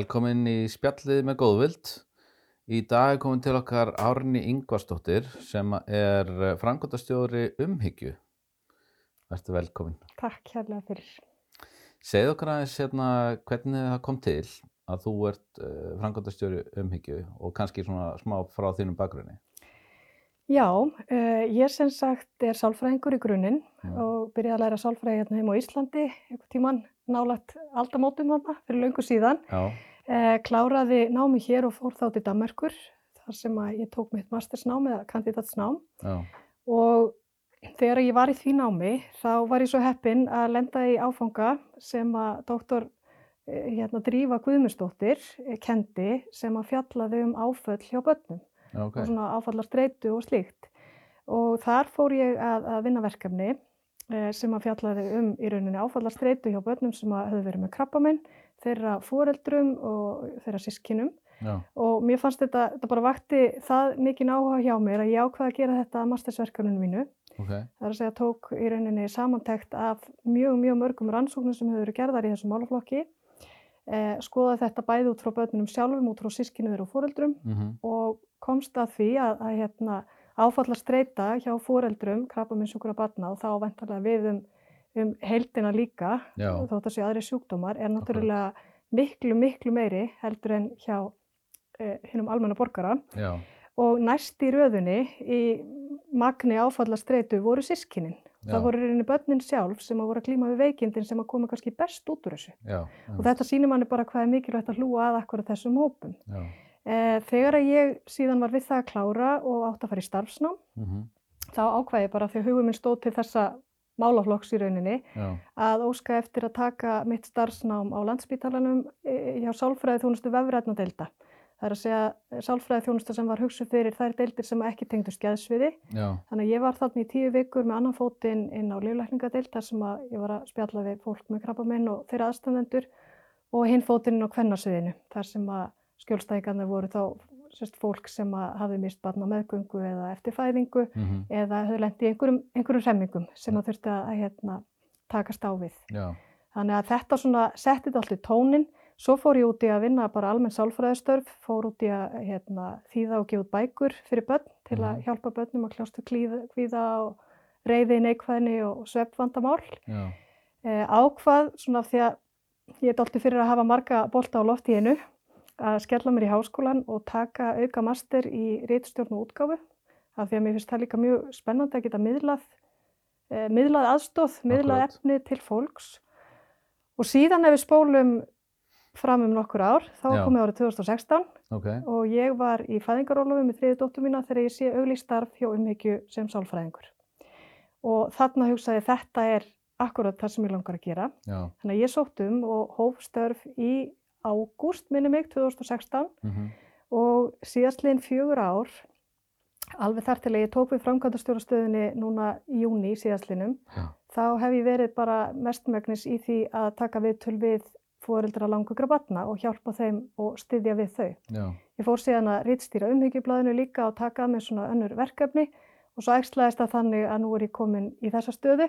Velkomin í spjallið með góðvild. Í dag er komin til okkar Árni Ingvarsdóttir sem er frangotastjóri umhyggju. Verður velkomin. Takk hérlega fyrir. Segð okkar aðeins hérna hvernig það kom til að þú ert uh, frangotastjóri umhyggju og kannski svona smá frá þínum bakgrunni. Já, uh, ég sem sagt er sálfræðingur í grunninn og byrjaði að læra sálfræði hérna heim á Íslandi, einhvern tíman nálægt aldamótum þarna fyrir löngu síðan. Já, kláraði námi hér og fór þá til Danmerkur þar sem að ég tók mitt mastersnám eða kandidatsnám já, og þegar ég var í því námi þá var ég svo heppin að lenda í áfanga sem að doktor eh, hérna, Drífa Guðmundsdóttir eh, kendi sem að fjallaði um áföll hjá börnum já, ok. og svona áfallarstreitu og slíkt. Og þar fór ég að, að vinna verkefni eh, sem að fjallaði um í rauninni áfallarstreitu hjá börnum sem að höfðu verið með krabbaminn, þeirra foreldrum og þeirra sískinum. Já, Og mér fannst þetta, þetta bara vakti það mikið áhuga hjá mér að ég ákvaði að gera þetta að mastersverkefninu mínu. ok. Það er að segja tók í rauninni samantekt af mjög, mjög mörgum rannsóknum sem hefur verið gerðar í þessum málaflokki. Eh, skoða þetta bæði út frá börnunum sjálfum, út frá sískinu þeirra og foreldrum Mm og komst að því að, að hérna, áfalla streyta hjá foreldrum krabbaminsjúkura barna og þá vantarlega við um, um heildina líka Já. þótt að sé aðri sjúkdómar er náttúrulega miklu, miklu meiri heldur en hjá eh, hinnum almenna borgara Já, og næst í röðunni í magni áfalla streytu voru sískinin. Já. Það voru rauninni börnin sjálf sem að voru að klíma við veikindin sem að koma kannski best út úr þessu. já, Og þetta sýnir manni bara hvað er mikilvægt að hlúa að akkur þessum hópum. Eh, þegar að ég síðan var við það að klára og átt að fara í starfsnám, mm þá ákvæði ég bara því að hugum minn stóð til þessa málaflokks í rauninni já, að óska eftir að taka mitt starfsnám á landsbítalanum eh, hjá sálfræði þjónustu vefrætnadeilda. Það er að segja sálfræði þjónustu sem var hugsuð fyrir þær deildir sem ekki tengdust geðsviði. já, Þannig að ég var þarna í tíu vikur með annan fótinn inn á líflækningadeild þar sem að ég var að spjalla við fólk með krabbaminn og þeirra aðstandendur og hinn fótinn inn á kvennarsviðinu þar sem að skjólstækarnir voru þá sérst, fólk sem að hafi mist barna meðgöngu eða eftir fæðingu mm eða höfðu lent í einhverjum, einhverjum remmingum sem að þurfti að hérna, takast á við. já, Þannig að þetta svona setti þetta alltaf tónin. Svo fór ég út í að vinna bara almenn sálfræðistörf, fór út í að hérna, þýða og gefa út bækur fyrir börn til að Mhm. hjálpa börnum að kljástu klíða, og reyði, neikvæðni og sveppvandamál. Eh, ákvað svona því að ég er alltaf fyrir að hafa marga bolta á lofti í einu að skella mér í háskólan og taka auka master í rítstjórn og útgáfu af því að mér finnst það líka mjög spennandi að geta miðlað, eh, miðlað aðstóð, miðlað efni til fólks og síðan ef við spólum fram um nokkur ár, þá Já. komið árið 2016 ok, og ég var í fæðingarólofi með þriði dóttur mína þegar ég sé auglýst starf hjá umhyggju sem sálfræðingur. Og þarna hugsaði ég, þetta er akkurat það sem ég langar að gera. já, Þannig að ég sótt um og hóf störf í ágúst, minni mig, 2016 mm og síðastliðin fjögur ár, alveg þar til að ég tók við framkvæmdastjórastöðinni núna í júni síðastlinum, já, þá hef ég verið bara mestmögnis í því að taka viðtöl við fóreldra langugra batna og hjálpa þeim og styðja við þau. já, Ég fór síðan að rítstýra umhyggjublaðinu líka og taka að með svona önnur verkefni og svo ægslaðist það þannig að nú er ég komin í þessa stöðu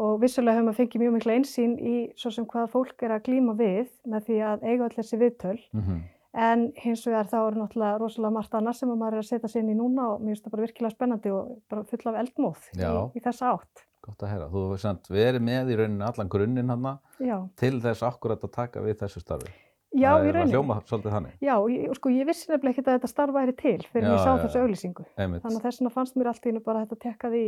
og vissulega hefur maður fengið mjög mikla einsýn í svo sem hvað fólk er að glíma við með því að eiga allir þessi viðtöl mm en hins vegar þá er náttúrulega rosalega margt annað sem að maður er að setja sér inn í núna og mér finnst það bara virkilega spennandi og bara full af eldmóð í, í þessa átt. gott að heyra. Þú verið með í rauninni allan grunninn hann til þess akkurat að taka við þessu starfi. Já það er að hljóma svolítið þannig, Já, og sko ég vissi nefnilega ekki að þetta starf væri til fyrir Já, ég sá já, þessu einmitt, Þannig að þess vegna fannst mér allt í einu bara að þetta tekkaði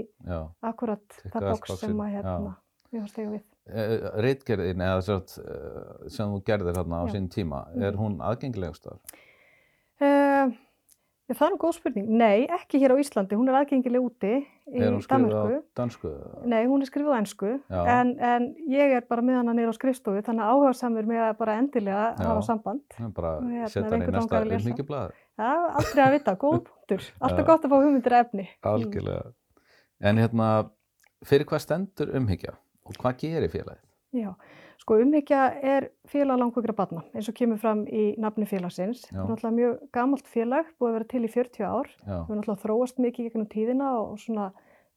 akkurat það boxin, sem að hérna, ég var stegu við. Uh, Reitgerðin eða sért, uh, sem þú gerðir hérna á sín tíma, er hún aðgengilegust þar? Uh, það er nú góð spurning. Nei, ekki hér á Íslandi. Hún er aðgengileg úti í Er hún skrifið á Danmörku. dansku? Nei, hún er skrifið á ennsku Já. en, en ég er bara með hana nýra á skrifstofu þannig að áhuga samur með að bara endilega Já. hafa samband. Er bara hérna, setja hann í næsta umhyggjublaði. Já, aldrei að vita, góð punktur. Alltaf Já. gott að fá hugmyndir efni. Algjörlega. En hérna, fyrir hvað stendur umhyggja og hvað gerir félagið? Já, sko umhyggja er félag langveikra barna eins og kemur fram í nafni félagsins. Já. Það er náttúrulega mjög gamalt félag, búið að vera til í 40 ár. Já, Við erum náttúrulega þróast mikið gegnum tíðina og svona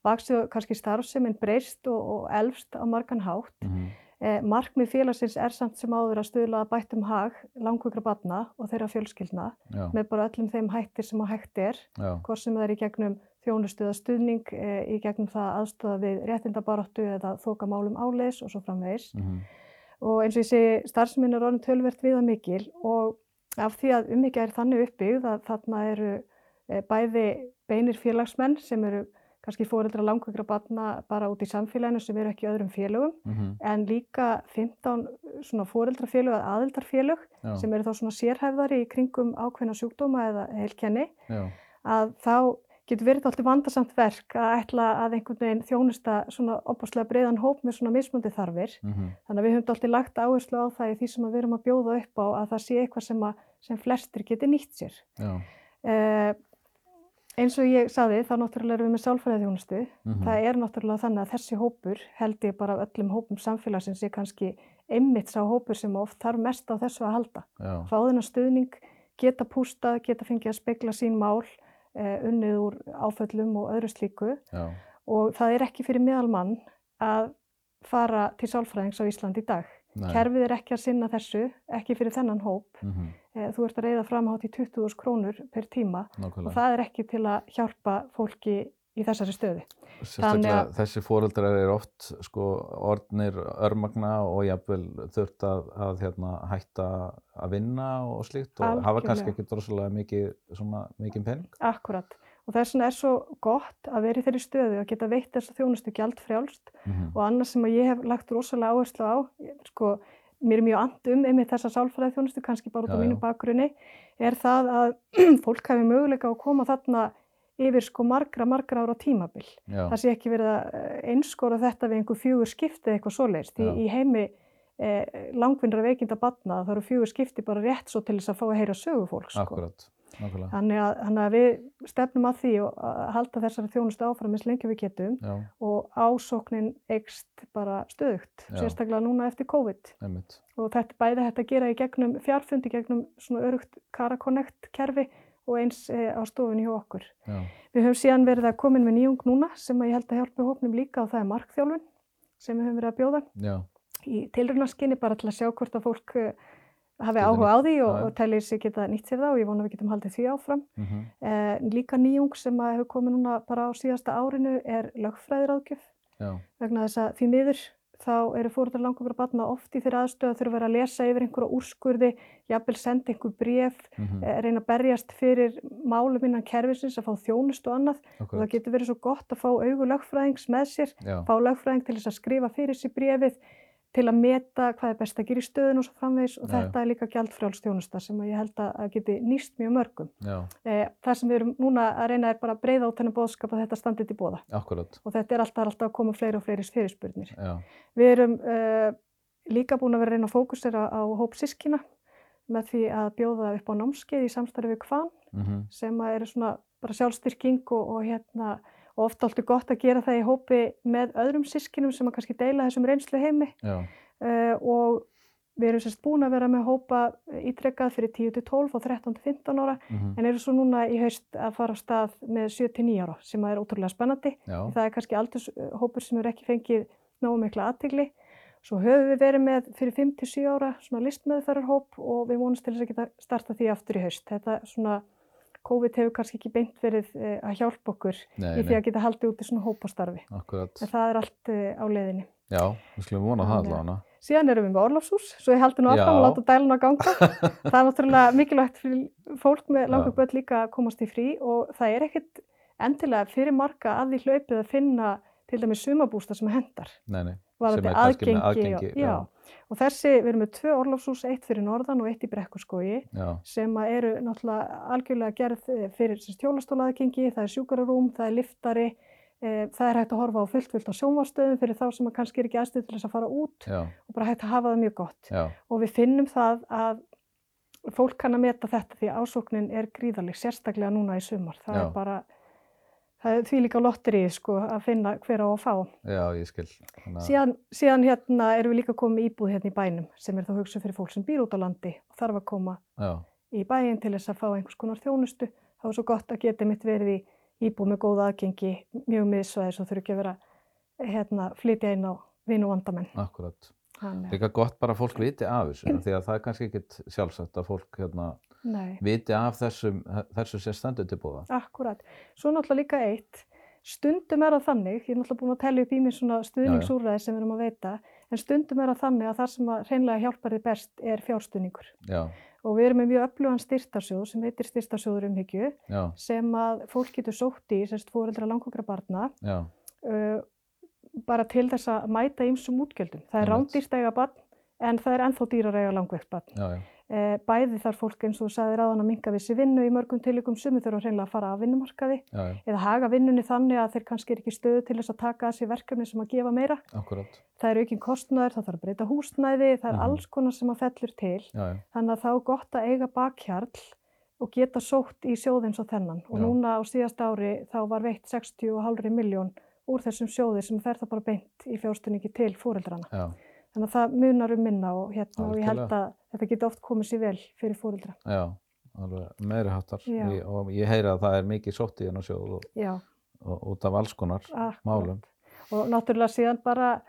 vaksið kannski starfseminn breyst og, og elfst á margan hátt. mm Eh, markmið félagsins er samt sem áður að stuðla að bættum hag langveikra batna og þeirra fjölskyldna Já, með bara öllum þeim hættir sem að hægt er, hvort sem það er í gegnum þjónustuða stuðning, eh, í gegnum það aðstöða við réttindabaráttu eða þóka málum áleis og svo framvegis. mhm, Og eins og ég segi, starfsminn er orðin tölvert viða mikil og af því að umhyggja er þannig uppbyggð að þarna eru eh, bæði beinir félagsmenn sem eru kannski fóreldra langveikra batna bara út í samfélaginu sem eru ekki öðrum félögum mhm, en líka 15 svona fóreldrafélög eða aðildarfélög já, sem eru þá svona sérhæfðari í kringum ákveðna sjúkdóma eða heilkenni já, að þá getur verið alltaf vandarsamt verk að ætla að einhvern veginn þjónusta svona opaslega breiðan hóp með svona mismundi þarfir. mhm, Þannig að við höfum alltaf lagt áherslu á það í því sem að við erum að bjóða upp á að það sé eitthvað sem, að, sem flestir geti nýtt sér. já, Eh, eins og ég saði þá náttúrulega erum við með sálfræði þjónustu. mhm, Það er náttúrulega þannig að þessi hópur held ég bara öllum hópum samfélagsins er kannski einmitt sá hópur sem oft þarf mest á þessu að halda. já, Fá þennan stuðning, geta pústað, geta fengið að spegla sín mál, eh, unnið úr áföllum og öðru slíku já, og það er ekki fyrir meðalmann að fara til sálfræðings á Ísland í dag. nei, Kerfið er ekki að sinna þessu, ekki fyrir þennan hóp. mhm, Eh, Þú ert að reyða framhátt í 20.000 krónur per tíma og nákvæmlega. það er ekki til að hjálpa fólki í þessari stöðu. Sérstaklega þessi fóreldrar eru oft sko orðnir örmagna og jafnvel þurft að, að hérna, hætta að vinna og slíkt og hafa kannski ekki droslega mikið, mikið pening. Akkurat. Og þess vegna er svo gott að vera í þeirri stöðu að geta veitt þess að þjónustu gjaldfrjálst Mhm, og annars sem að ég hef lagt rosalega áherslu á, sko, mér er mjög and um einmitt þessa sálfræði þjónustu, kannski bara út á Já, mínu bakgrunni, er það að fólk hafi möguleika að koma þarna yfir sko margra, margra ára tímabil. Já, Það sé ekki verið að eh, einskora þetta við einhver fjögur skipti eða eitthvað svoleiðist. Því Já. í heimi eh, langvinnra veikinda batna það eru fjögur skipti bara rétt svo til þess að fá að heyra sögu fólks. Sko. akkurat, nákvæmlega. Þannig að, þannig að við stefnum að því að halda þessari þjónustu áfram eins lengi við getum Já, og ásóknin eikst bara stöðugt, Já. sérstaklega núna eftir COVID. einmitt. Og þetta bæði hægt að gera í gegnum fjarfundi, gegnum svona örugt Caraconnect kerfi og eins e, á stofunni hjá okkur. Já, Við höfum síðan verið að komin með nýjung núna sem ég held að hjálpa hópnum líka og það er markþjálfun sem við höfum verið að bjóða já, í tilrunaskinni bara til að sjá hvort að fólk eh, hafi áhuga á því og, og tellir sig geta nýtt sér það og ég vona að við getum haldið því áfram. mhm, Eh, líka nýjung sem að hefur komið núna bara á síðasta árinu er lögfræðiráðgjöf. Vegna þess að því miður þá eru fóruðar langur batna oft í þeirra aðstöð að þurfa að að lesa yfir einhverja úrskurði, jafnvel senda einhver bref, mhm, eh, reyna að berjast fyrir málum innan kerfisins að fá þjónust og annað. Og það getur verið svo gott að fá augu lögfræðings með sér, já, fá lögfræðing til þess að skrifa fyrir sér brefið til að meta hvað er best að gera í stöðun og svo framvegis. Og þetta er líka gjaldfrjáls þjónusta sem ég held að geti nýst mjög mörgum. Eh, það sem við erum núna að reyna er bara að breyða út hennar bóðskap að þetta standið til bóða akkurat, og þetta er alltaf, alltaf að koma fleiri og fleiri fyrirspurnir. já, Við erum uh, líka búin að vera að reyna að fókusera á hóp sískina með því að bjóða upp á námskeið í samstarfi við Kvan mhm, sem að eru svona bara sjálfstyrking og, og hérna og ofta alltaf gott að gera það í hópi með öðrum sískinum sem að kannski deila þessum reynslu heimi uh, og við erum sérst búin að vera með hópa ítrekkað fyrir 10 til 12 og 13 til 15 ára mhm, en eru svo núna í haust að fara á stað með 7 til 9 ára sem að er ótrúlega spennandi. já, Það er kannski aldurshópur sem eru ekki fengið nógu mikla aðtigli. Svo höfum við verið með fyrir 5 til 7 ára svona listmeðferðarhóp og við vonumst til þess að geta starta því aftur í haust. Þetta svona, COVID hefur kannski ekki beint verið eh, að hjálpa okkur nei, í því að geta haldið út í svona hópastarfi. akkurat, En það er allt eh, á leiðinni. já, við skulum vona það að- allavega. Síðan erum við með orlofshús, svo ég haldi nú Já. og láta dælun að ganga. það er náttúrulega mikilvægt fyrir fólk með langur börn líka að komast í frí og það er ekkit endilega fyrir marga að því hlaupið að finna til dæmis sumabústa sem hendar. Nei, nei, Varðandi kannski með aðgengi, aðgengi, og, já. og þessi, við erum með tvö orlofshús, eitt fyrir norðan og eitt í brekkuskói já, sem eru náttúrulega algjörlega gerð eh, fyrir hjólastólaðgengi, það er sjúkararúm, það er liftari, e, það er hægt að horfa á fullt fullt á sjónvarstöðum fyrir þá sem að kannski er ekki aðstöð til þess að fara út já, og bara hægt að hafa það mjög gott. já, Og við finnum það að fólk kann að meta þetta því ásóknin er gríðarleg, sérstaklega núna í sumar. Það Já. er bara, það er því líka lotterið sko að finna hver á að fá. já, ég skil. Þannig að- Síðan, síðan hérna erum við líka komið íbúð hérna í bænum sem er þá hugsa fyrir fólk sem býr út á landi og þarf að koma Já, í bæinn til þess að fá einhvers konar þjónustu. Það er svo gott að geta mitt verið í íbúð með góða aðgengi, mjög miðsvæðis og þurfi ekki að vera hérna, flytja inn á vinu vandamenn. akkurat. Þannig, Líka gott bara að fólk viti af þessu, því að það er kannski ekkit sjálfsagt að fólk hérna, nei, viti af þessum, þessu sem stendur til búða. akkurat. Svo náttúrulega líka eitt, stundum er það þannig, ég er náttúrulega búin að telja upp í mér svona stuðningsúræði sem við erum að veita, en stundum er það þannig að það sem að hreinlega hjálpar þið best er fjárstuðningur. Já, Og við erum með mjög öflugan styrtarsjóð sem heitir styrtarsjóður umhyggju já, sem að fólk getur sótt í, semst fóreldra langokra barna, uh, bara til þess að mæta ýmsum útgjöldum. Það er eiga barn en það er ennþá dýrar að eiga langveikt barn. já, bæði þarf fólk eins og þú sagði ráðan að minka við sér vinnu í mörgum tilíkum sumi þurfa hreinlega að fara af vinnumarkaði já, já, eða haga vinnunni þannig að þeir kannski er ekki stöðu til þess að taka að sér verkefni sem að gefa meira. akkurat, Það er aukinn kostnaður, það þarf að breyta húsnæði, það er Mhm. alls konar sem að fellur til. já, já, Þannig að þá gott að eiga bakhjarl og geta sótt í sjóð eins og þennan. Og Já. núna á síðast ári þá var veitt 60,5 miljón úr þessum sjóði sem fer það bara beint í já, Þannig að það munar um minna og, hérna, og ég held að þetta geti oft komið sér vel fyrir fóreldra. já, alveg meiri háttar. Já. Ég, og ég heyri að það er mikið sótt í sjóð og, Já, og út af alls konar akkurat. málum. Og náttúrulega síðan bara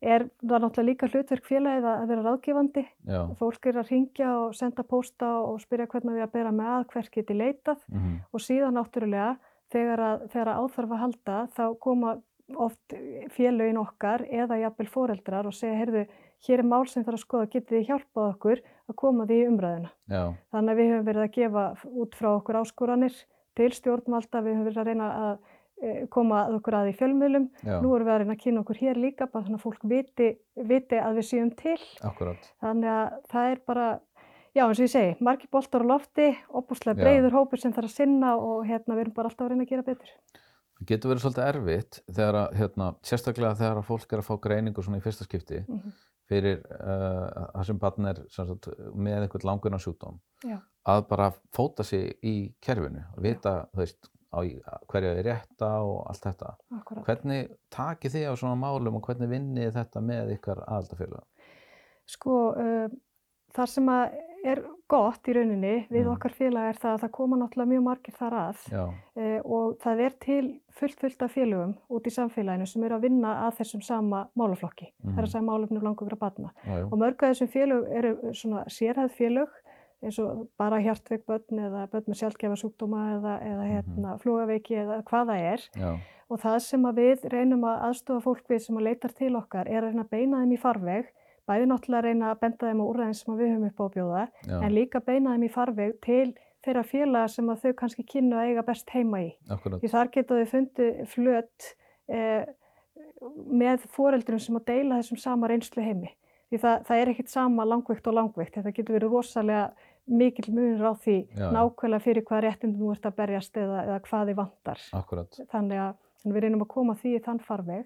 er það náttúrulega líka hlutverk félagið að vera ráðgefandi. Já, Fólk er að ringja og senda pósta og spyrja hvernig við að bera með að hvert geti leitað. mhm, og síðan náttúrulega þegar að, þegar að áþarf að halda þá koma oft félögin okkar eða jafnvel foreldrar og segja, heyrðu, hér er mál sem þarf að skoða, getið þið hjálpað okkur að koma því umræðina. já, Þannig að við höfum verið að gefa út frá okkur áskoranir til stjórnvalda, við höfum verið að reyna að eh, koma að okkur að í fjölmiðlum. já, Nú erum við að reyna að kynna okkur hér líka, bara þannig að fólk viti, viti að við séum til. akkurat, Þannig að það er bara, já eins og ég segi, margir boltar á lofti, opbúslega Já. breiður hópur sem þarf að sinna og hérna við erum bara alltaf að reyna að gera betur. Það getur verið svolítið erfitt þegar að, hérna, sérstaklega þegar að fólk er að fá greiningu svona í fyrsta skipti Mhm. fyrir uh, það sem barn er sagt, með einhvern langunar sjúkdóm Já. að bara fóta sig í kerfinu og vita, veist, á í- hverju er rétta og allt þetta. Akkurat. Hvernig takið þið á svona málum og hvernig vinnið þið þetta með ykkar aðaldafélag? Sko, uh, það sem að er gott í rauninni við Mm. okkar félag er það að það koma náttúrulega mjög margir þar að uh, og það er til fullt fullt af félögum út í samfélaginu sem eru að vinna að þessum sama málaflokki. Það er Mhm. að segja málefnum langur að batna. já, Og mörg af þessum félög eru svona sérhæð félög eins og bara hjartveik börn eða börn með sjálfgefa sjúkdóma eða, eða Mhm. hérna, flógaveiki eða hvað það er. já, Og það sem að við reynum að aðstofa fólk við sem að leitar til okkar er að reyna að beina þeim í farveg, bæði náttúrulega reyna að benda þeim á úrræðin sem við höfum upp á bjóða, já, en líka beina þeim í farveg til þeirra félaga sem að þau kannski kynnu að eiga best heima í. akkurat, Því þar geta þau fundið flöt eh, með foreldrum sem að deila þessum sama reynslu heimi. Því það, það er ekkit sama langveikt og langveikt. Þetta getur verið rosalega mikill munur á því Já. nákvæmlega fyrir hvað réttindum þú ert að berjast eða, eða hvað þið vantar akkurat, þannig að við reynum að koma því í þann farveg.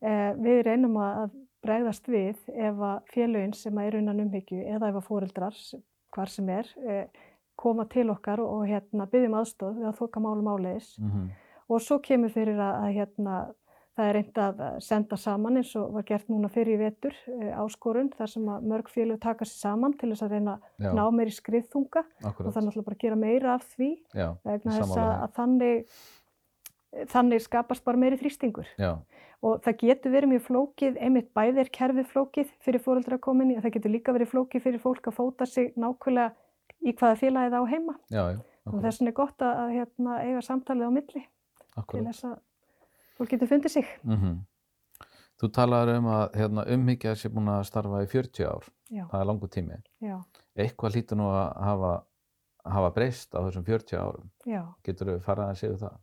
Eh, við reynum að bregðast við ef að félögin sem að eru innan umhyggju eða ef að fóreldrar, hvar sem er, eh, koma til okkar og, og hérna, byggjum aðstóð við að þoka málum áleiðis. mhm, Og svo kemur fyrir að, að hérna, það er reynd að senda saman eins og var gert núna fyrir í vetur eh, áskorun þar sem að mörg félög taka sér saman til þess að reyna að ná meiri skriðþunga. Og akkurat, það er náttúrulega bara að gera meira af því vegna þess að, að þannig, þannig skapast bara meiri þrýstingur já, og það getur verið mjög flókið, einmitt bæði er kerfið flókið fyrir í, en það getur líka verið flókið fyrir fólk að fóta sig nákvæmlega í hvaða félagið á heima já, og þess vegna er gott að, hérna, eiga samtalið á milli til akkurat. þess að fólk getur fundið sig. Mm Þú talaður um að hérna, umhyggja sé búin að starfa í 40 ár, Já, það er langur tími. já, Eitthvað hlýtur nú að hafa, hafa breyst á þessum 40 árum. já. Getur þú farað að séu það?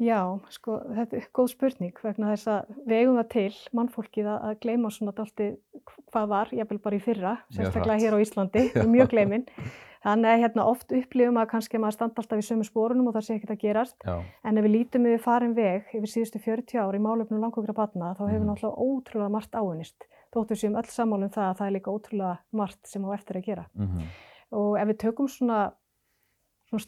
Já. Sko, þetta er góð spurning vegna þess að við eigum það til, mannfólkið, að, að gleyma svona dalti hvað var, ég vil bara í fyrra, sérstaklega hér á Íslandi, við mjög gleymin. Þannig að hérna oft upplifum að kannski maður standa alltaf í sömu spórunum og það sé ekkert að gerast, Já, en ef við lítum við farin veg yfir síðustu 40 ár í málefnum langokra batna, þá hefur Mhm. náttúrulega ótrúlega margt áunnist. Þóttu séum öll sammálum það að það er líka ótrúlega margt sem á eftir að gera. mm Og ef við tökum svona, svona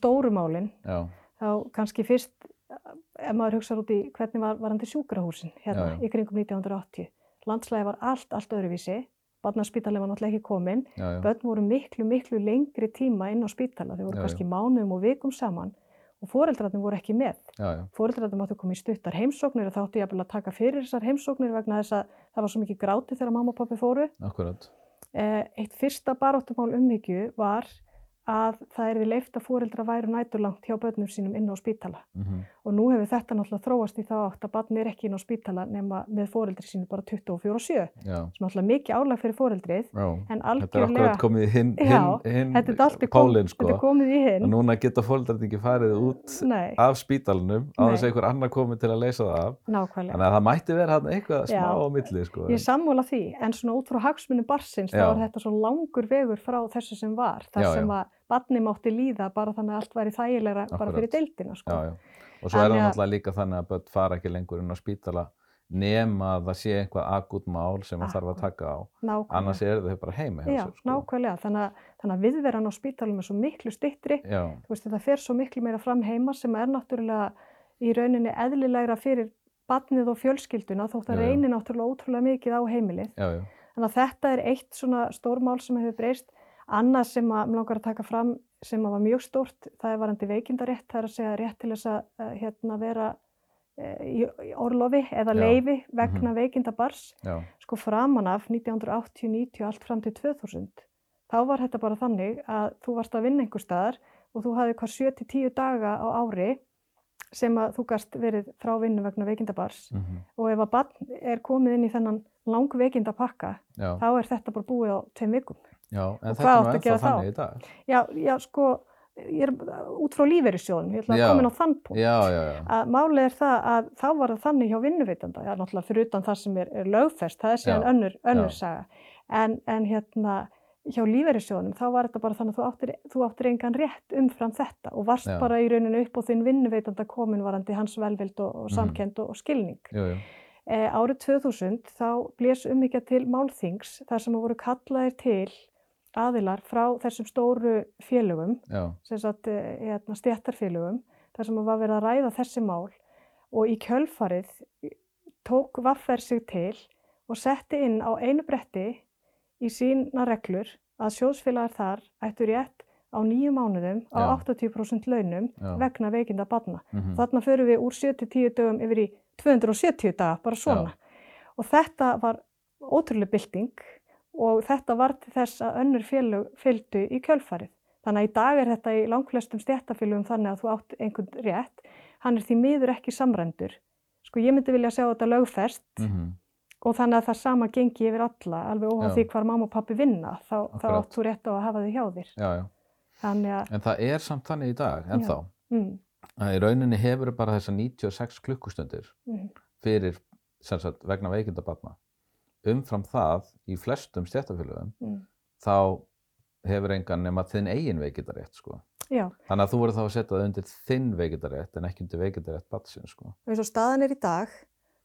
fyrst ef maður hugsa út í hvernig var varandi sjúkrahúsin hérna Já, já. í kringum 1980. Landslægi var allt, allt öðruvísi. Barnaspítalinn var náttúrulega ekki komin. já, Börn voru miklu, miklu lengri tíma inn á spítala. Þau voru kannski mánuðum og vikum saman og foreldrarnir voru ekki með. Foreldrarnir máttu koma í stuttar heimsóknir og þá áttu ég að taka fyrir þessar heimsóknir vegna þess að það var svo mikið gráti þegar mamma og pappi fóru. akkurat. Eh, Eitt fyrsta baráttumál umhyggju var að það er því leift að foreldra væru næturlangt hjá börnum sínum inn á spítala. Mm Og nú hefur þetta náttúrulega þróast í þá átt að barn er ekki inn á spítala nema með foreldri sínu bara 24-7, Já, sem náttúrulega mikið álag fyrir foreldrið, já. en er algjörlega, komið í hinn, Já, hinn þetta er allt í kom- pólinn, sko. er komið í hinn. Og núna geta fólkdrarnir ekki farið út Nei, af spítalunum á þess að einhver annar komið til að leysa það af. nákvæmlega. Þannig að það mætti vera eitthvað smá á milli, sko. Ég er sammála því, en svona út frá hagsmunum barsins þá var þetta svo langur vegur frá þessu sem var, þar Já, sem að barni mátti líða bara þannig að allt væri þægilega bara fyrir deildina, sko. Já, já. Og svo er það náttúrulega líka þannig að börn fara ekki lengur inn á spítala nema að það sé einhvað akut mál sem það þarf að taka á. Nákvæmlega. Annars er þau bara heima Já, sér, sko. nákvæmlega. Þannig að, þannig að viðveran á spítalum er svo miklu Þú veist, þetta fer svo miklu meira fram heima sem er náttúrulega í rauninni eðlilegra fyrir barnið og fjölskylduna þótt að reynir náttúrulega ótrúlega mikið á heimilið. já, já. Þannig að þetta er eitt svona stórmál sem hefur breyst. Annað sem að mér langar að taka fram sem að var mjög stórt, það er varandi veikindarétt, það er að segja rétt til þess að uh, hérna, vera uh, í, orlofi eða leifi vegna veikinda bars. já. Sko framan af 1980, 90 allt fram til 2000, þá var þetta bara þannig að þú varst að vinna einhver staðar og þú hafði hvað 7-10 daga á ári sem að þú gast verið frá vinnu vegna veikindabars Mm og ef að barn er komið inn í þennan langveikinda pakka já. þá er þetta bara búið á tveim vikum. Já. En Og þetta er nú ennþá þá? þannig í dag. Já, já sko, ég er út frá lífeyrissjóðum, ég ætla að koma inn á þann punkt. Já, já, já. Að málið er það að þá var það þannig hjá vinnuveitanda, já náttúrulega fyrir utan það sem er, er lögfest, það er síðan önnur, önnur saga. En, en hérna hjá lífeyrissjóðunum þá var þetta bara þannig að þú áttir, þú áttir engan rétt umfram þetta og varst bara í rauninu upp á þinn vinnuveitanda komin varandi hans velvild og, og Mhm. samkend og, og skilning. Jú, jú. E, árið 2000 þá blés umhyggja til málþings þar sem voru kallaðir til aðilar frá þessum stóru félögum Já, eh, hérna, stjættarfélögum þar sem var verið að ræða þessi mál og í kjölfarið tók Vaffer sig til og setti inn á einu bretti í sína reglur að sjóðsfélagar þar ættu rétt á nýju mánuðum á Já. 80% launum Já. vegna veikinda barna. mhm, Þarna förum við úr 7-10 dögum yfir í 270 daga, bara svona. Og þetta var ótrúlega bylting og þetta var til þess að önnur félög fylgdu í kjölfarið. Þannig að í dag er þetta í langflestum stjættafélögum þannig að þú átt einhvern rétt. Hann er því miður ekki samrændur. Sko ég myndi vilja sjá þetta lögfest mhm. og þannig að það sama gengi yfir alla, alveg óháð Já. því hvar mamma og pappi vinna, þá, þá átt þú rétt á að hafa þau hjá þér. Já, já. Að, En það er samt þannig í dag, ennþá, mm, að í rauninni hefur bara þessar 96 klukkustundir mm, fyrir, sagt, vegna veikindabarna. Umfram það, í flestum stjættafélögum, mm. þá hefur engan nema þinn eigin veikindarétt, sko. já. Þannig að þú voru þá að setja það undir þinn veikindarétt en ekki undir veikindarétt batsinn, sko. Eins og staðan er í dag,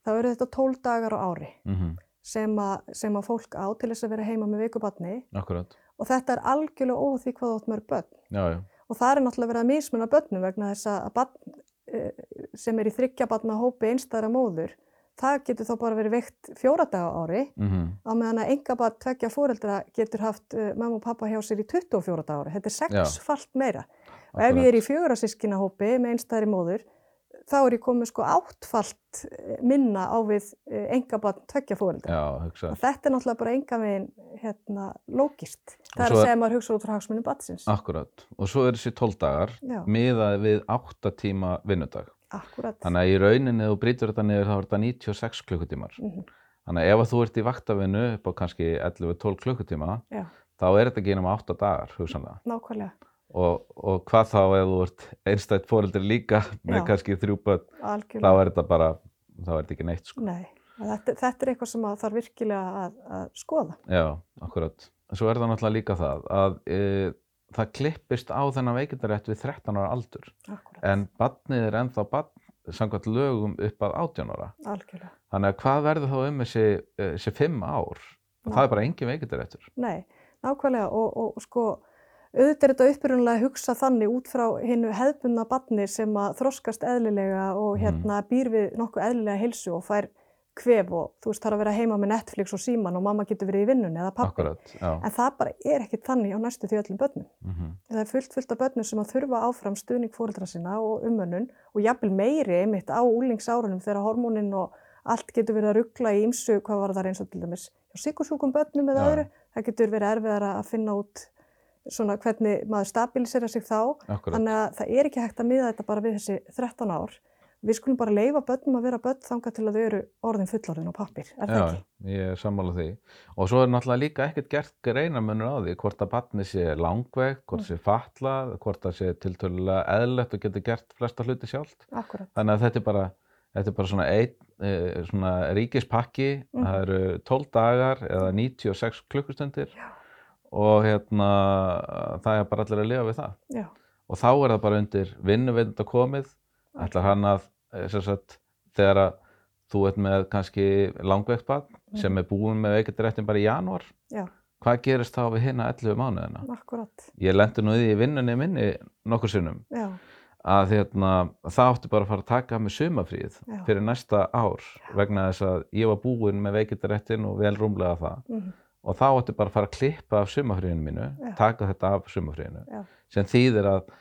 þá eru þetta 12 dagar á ári. Mm sem, a, sem að fólk á til þess að vera heima með vikubatni Akkurat. og þetta er algjörlega óháð því hvað átt mörg börn Já, já. og það er náttúrulega verið að mismuna börnum vegna þess að barn eh, sem er í þryggja barna hópi einstæðra móður það getur þá bara verið veikt fjóra daga ári Mm á meðan að enga barn tveggja fóreldra getur haft uh, mamma og pappa hjá sér í 24 daga ári. Þetta er sexfalt meira og ef ég er í fjögura sískina hópi með einstæðri móður þá er ég komið sko áttfalt eh, minna á við enga barn tveggja fóreldra. Já, hugsa. Og þetta er náttúrulega bara enga veginn hérna, lógist. Og Það er að segja að maður hugsa út frá hagsmunum batsins. Akkurat. Og svo er þessi 12 dagar Já, miðað við 8 tíma vinnudag. Akkurat. Þannig að í rauninni þú brýtur þetta niður þá er þetta 96 klukkutímar. Mhm. Þannig að ef að þú ert í vaktavinnu upp á kannski 11-12 klukkutíma Já, þá er þetta ekki einum 8 dagar, hugsanlega. nákvæmlega. Og, og hvað þá ef þú ert einstætt fóreldri líka með Já. kannski þrjú börn, þá er þetta bara, þá er þetta ekki neitt sko. Nei, þetta, þetta er eitthvað sem að þarf virkilega að, að skoða. Já, akkurat. Svo er það náttúrulega líka það að e, það klippist á þennan veikindarétt við 13 ára aldur. Akkurat. En badnið er ennþá badn samkvæmt lögum upp að 18 ára. Algjörlega. Þannig að hvað verður þá um þessi, eh, þessi 5 ár? Já. Það er bara engin veikindaréttur. Nei, nákvæmlega og, og, og sko auðvitað er þetta upprunalega að hugsa þannig út frá hinnu hefðbundna barni sem að þroskast eðlilega og Mhm. hérna býr við nokkuð eðlilega heilsu og fær kvef og þú veist, þarf að vera heima með Netflix og síman og mamma getur verið í vinnunni eða pappi. akkurat, já. En það bara er ekkit þannig á næstu því öllum börnum. Mm Það er fullt fullt af börnum sem að þurfa áfram stuðning fóreldra sinna og umönnun og jafnvel meiri einmitt á úlingsárunum þegar hormónin og allt getur verið að ruggla í ymsu, hvað var það eins og til dæmis, hjá sikursjúkum börnum eða Já. öðru, það getur verið erfiðara að finna út svona hvernig maður stabilisera sig þá, akkurat, þannig að það er ekki hægt að miða þetta bara við þessi 13 ár. Við skulum bara leifa börnum að vera börn þangað til að þau eru orðin fullorðin á pappir, er það já, ekki? ég er sammála því og svo er náttúrulega líka ekkert gert greinamönnur á því hvort að batni sé langveg, hvort Mm. sé fatlað, hvort það sé tiltölulega eðlilegt og getur gert flesta hluti sjálft Akkurat. þannig að þetta er bara, þetta er bara svona einn e, svona ríkispakki Mhm. það eru 12 dagar eða 96 klukkustundir Já. og hérna það er bara allir að lifa við það Já, og þá er það bara undir vinnuveitunda komið ætlar hann að eh, sagt, þegar að þú ert með kannski langveikt barn sem er búin með veikindrættin bara í janúar Já. hvað gerist þá við hinna 11 mánuðina akkurat. ég lendi nú í vinnunni minni nokkur sinnum Já, að hérna, það átti bara að fara að taka með sumafríð Já. fyrir næsta ár vegna þess að ég var búin með veikindrættin og vel rúmlega það mhm, og þá átti bara að fara að klippa af sumafríðinu mínu Já. taka þetta af sumafríðinu Já. sem þýðir að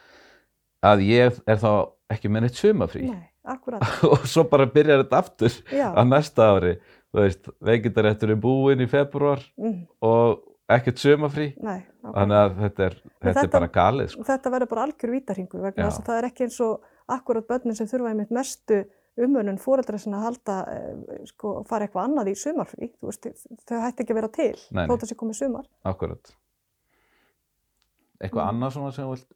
að ég er þá ekki með neitt sumafrí. Og svo bara byrjar þetta aftur Já, á næsta ári. Þú veist, veikindaréttur er búinn í februar mhm, og ekkert sumafrí. Þannig að þetta er, þetta er þetta- bara galið sko. Þetta verður bara algjör vítarhingur vegna þess að það er ekki eins og akkurat börnin sem þurfa einmitt mestu umönnun fóreldra sinna að halda, eh, sko, fara eitthvað annað í sumarfrí. Veist, þau hætti ekki að vera til, þótt að sé komið sumar. akkurat. Eitthvað Mm. annað sem þú vilt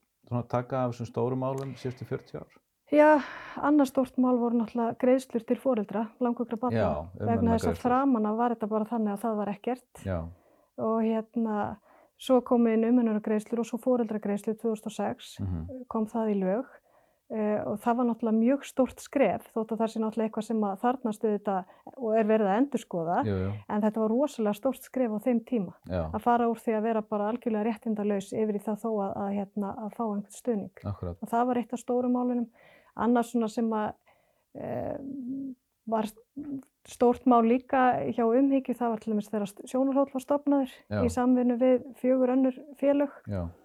taka af þessum stóru málum síðustu 40 ár? Já, annars stórt mál voru náttúrulega greiðslur til fóreldra, langokra barna, Já, vegna þess að framanna var þetta bara þannig að það var ekkert. Já, og hérna, svo kom inn umönnunargreiðslur og svo fóreldragreiðslur 2006. mm kom það í lög og það var náttúrulega mjög stórt skref þótt að það sé náttúrulega eitthvað sem að þarnast auðvitað og er verið að endurskoða. Jú, jú, en þetta var rosalega stórt skref á þeim tíma já, að fara úr því að vera bara algjörlega réttindalaus yfir í það þó að, að, hérna, að fá einhvern stuðning. Akkurat. Og það var eitt af stórum málunum. Annars svona sem að e, var stórt mál líka hjá umhyggju það var til dæmis þegar sjónarhóll var stopnaður Já. í samvinnu við fjögur önnur félög. Já, eh,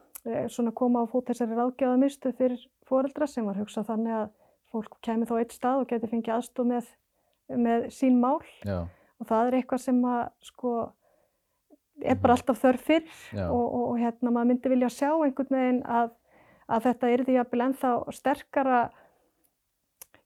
svona koma á fót þessari ráðgjáðamistu fyrir foreldra sem var hugsað þannig að fólk kemur þá eitt stað og geti fengið aðstof með, með sín mál. Já, og það er eitthvað sem að sko er bara alltaf þörf Mhm. já, og, og, og hérna maður myndi vilja sjá einhvern veginn að, að þetta yrði jafnvel ennþá sterkara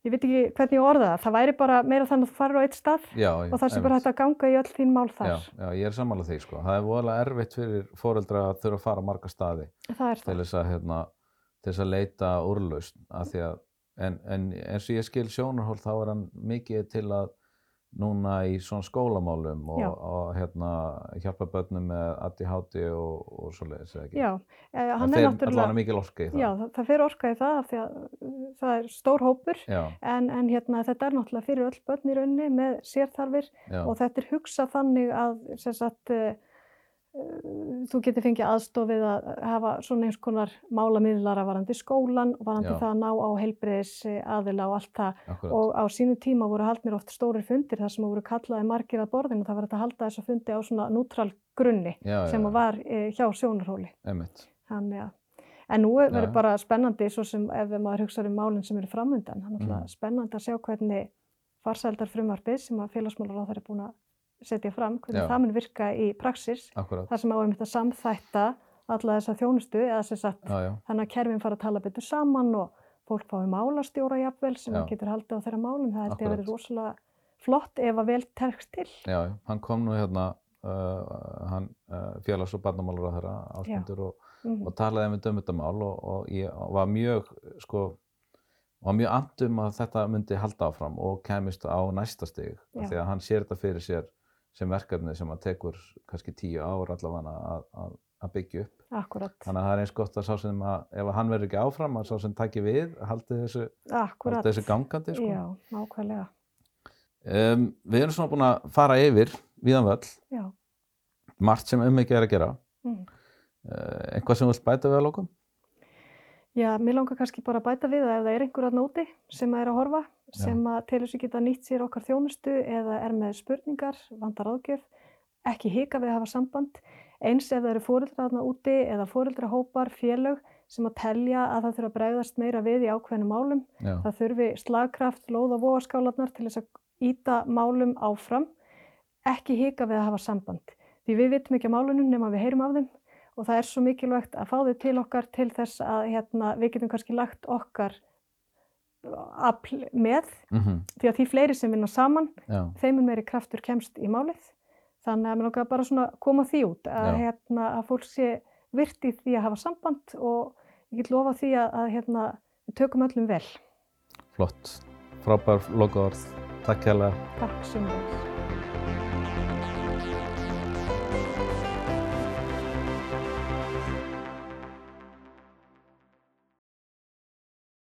ég veit ekki hvernig ég orða það. Það væri bara meira þannig að þú farir á eitt stað já og það sé bara hægt að ganga í öll þín mál þar. já, já, ég er sammála því sko. það er voðalega erfitt fyrir fóreldra að þurfa að fara á marga staði til þess að, hérna, til þess að leita úrlaust af því að en, en eins og ég skil sjónarhól þá er hann mikið til að núna í svona skólamálum og, og hérna hjálpa börnum með ADHD og, og svoleiðis eða ekki? Já, eh, hann það er náttúrulega allavega mikil orka í það. Já, það, það fyrir orka í það af því að uh, það er stór hópur. En, en hérna, þetta er náttúrulega fyrir öll börn í rauninni með sérþarfir og þetta er hugsað þannig að sem sagt, uh, þú getur fengið aðstofið að hafa svona eins konar málamiðlara varandi skólan, varandi Já. það að ná á heilbreyðis aðila og allt það akkurat og á sínu tíma voru haldnir oft stórir fundir þar sem voru kallaði margir að borðinu það var að halda þessa fundi á svona nútral grunni já, sem já, að var uh, hjá sjónarhóli. Þannig að En nú er- verður bara spennandi svo sem ef maður hugsaður um málinn sem eru framöndan. Er náttúrulega Mhm. spennandi að sjá hvernig farsældar frumvarpið sem að félagsmálar er búin að setja fram, hvernig Já. það mun virka í praxis, akkurat, þar sem áum að samþætta alla þessa þjónustu eða sem sagt þannig að kerfin fara að tala betur saman og fólk fái málastjóra jafnvel sem Já. getur haldið á þeirra málum. Það held ég að verði rosalega flott ef að vel terkst til. já, hann kom nú hérna uh, hann uh, félags- og barnamálur á þeirra ásmundur og, Mhm. og talaði um þetta mál og, og ég var mjög sko var mjög andum að þetta myndi halda áfram og kemist á næsta stig því að hann sér þetta fyrir sér sem verkefni sem að tekur kannski tíu ár allavega að, að, að byggja upp Akkurat, þannig að það er eins gott að sá sem að ef hann verður ekki áfram að sá sem taki við haldi þessu, haldi þessu gangandi sko. Já, nákvæmlega. um, við erum svona búin að fara yfir viðan völl, Já. margt sem um ekki er að gera Mm. uh, eitthvað sem þú vilt bæta við að lókum? Já, mér langar kannski bara að bæta við að ef það er einhver að nóti sem er að horfa, Já. sem að telur sig geta nýtt sér okkar þjónustu eða er með spurningar, vandar áðgjöf, ekki hika við að hafa samband. Eins ef það eru fóreldrar þarna úti eða fóreldrahópar, félög sem að telja að það þurfa að bregðast meira við í ákveðnum málum. Já, Það þurfi slagkraft, lóð og vogaskálarnar til þess að íta málum áfram, ekki hika við að hafa samband. Því við vitum ekki á málunum nema við heyrum af þeim og það er svo mikilvægt að fá þau til okkar til þess að hérna, við getum kannski lagt okkar afl með mhm, því að því fleiri sem vinna saman, já, þeim er meiri kraftur kemst í málið. Þannig að mér langar bara svona koma því út að, hérna, að fólk sé virt í því að hafa samband og ég get lofa því að, að hérna, við tökum öllum vel. flott. Frábær lokaorð. Takk hérlega. Takk sem vel.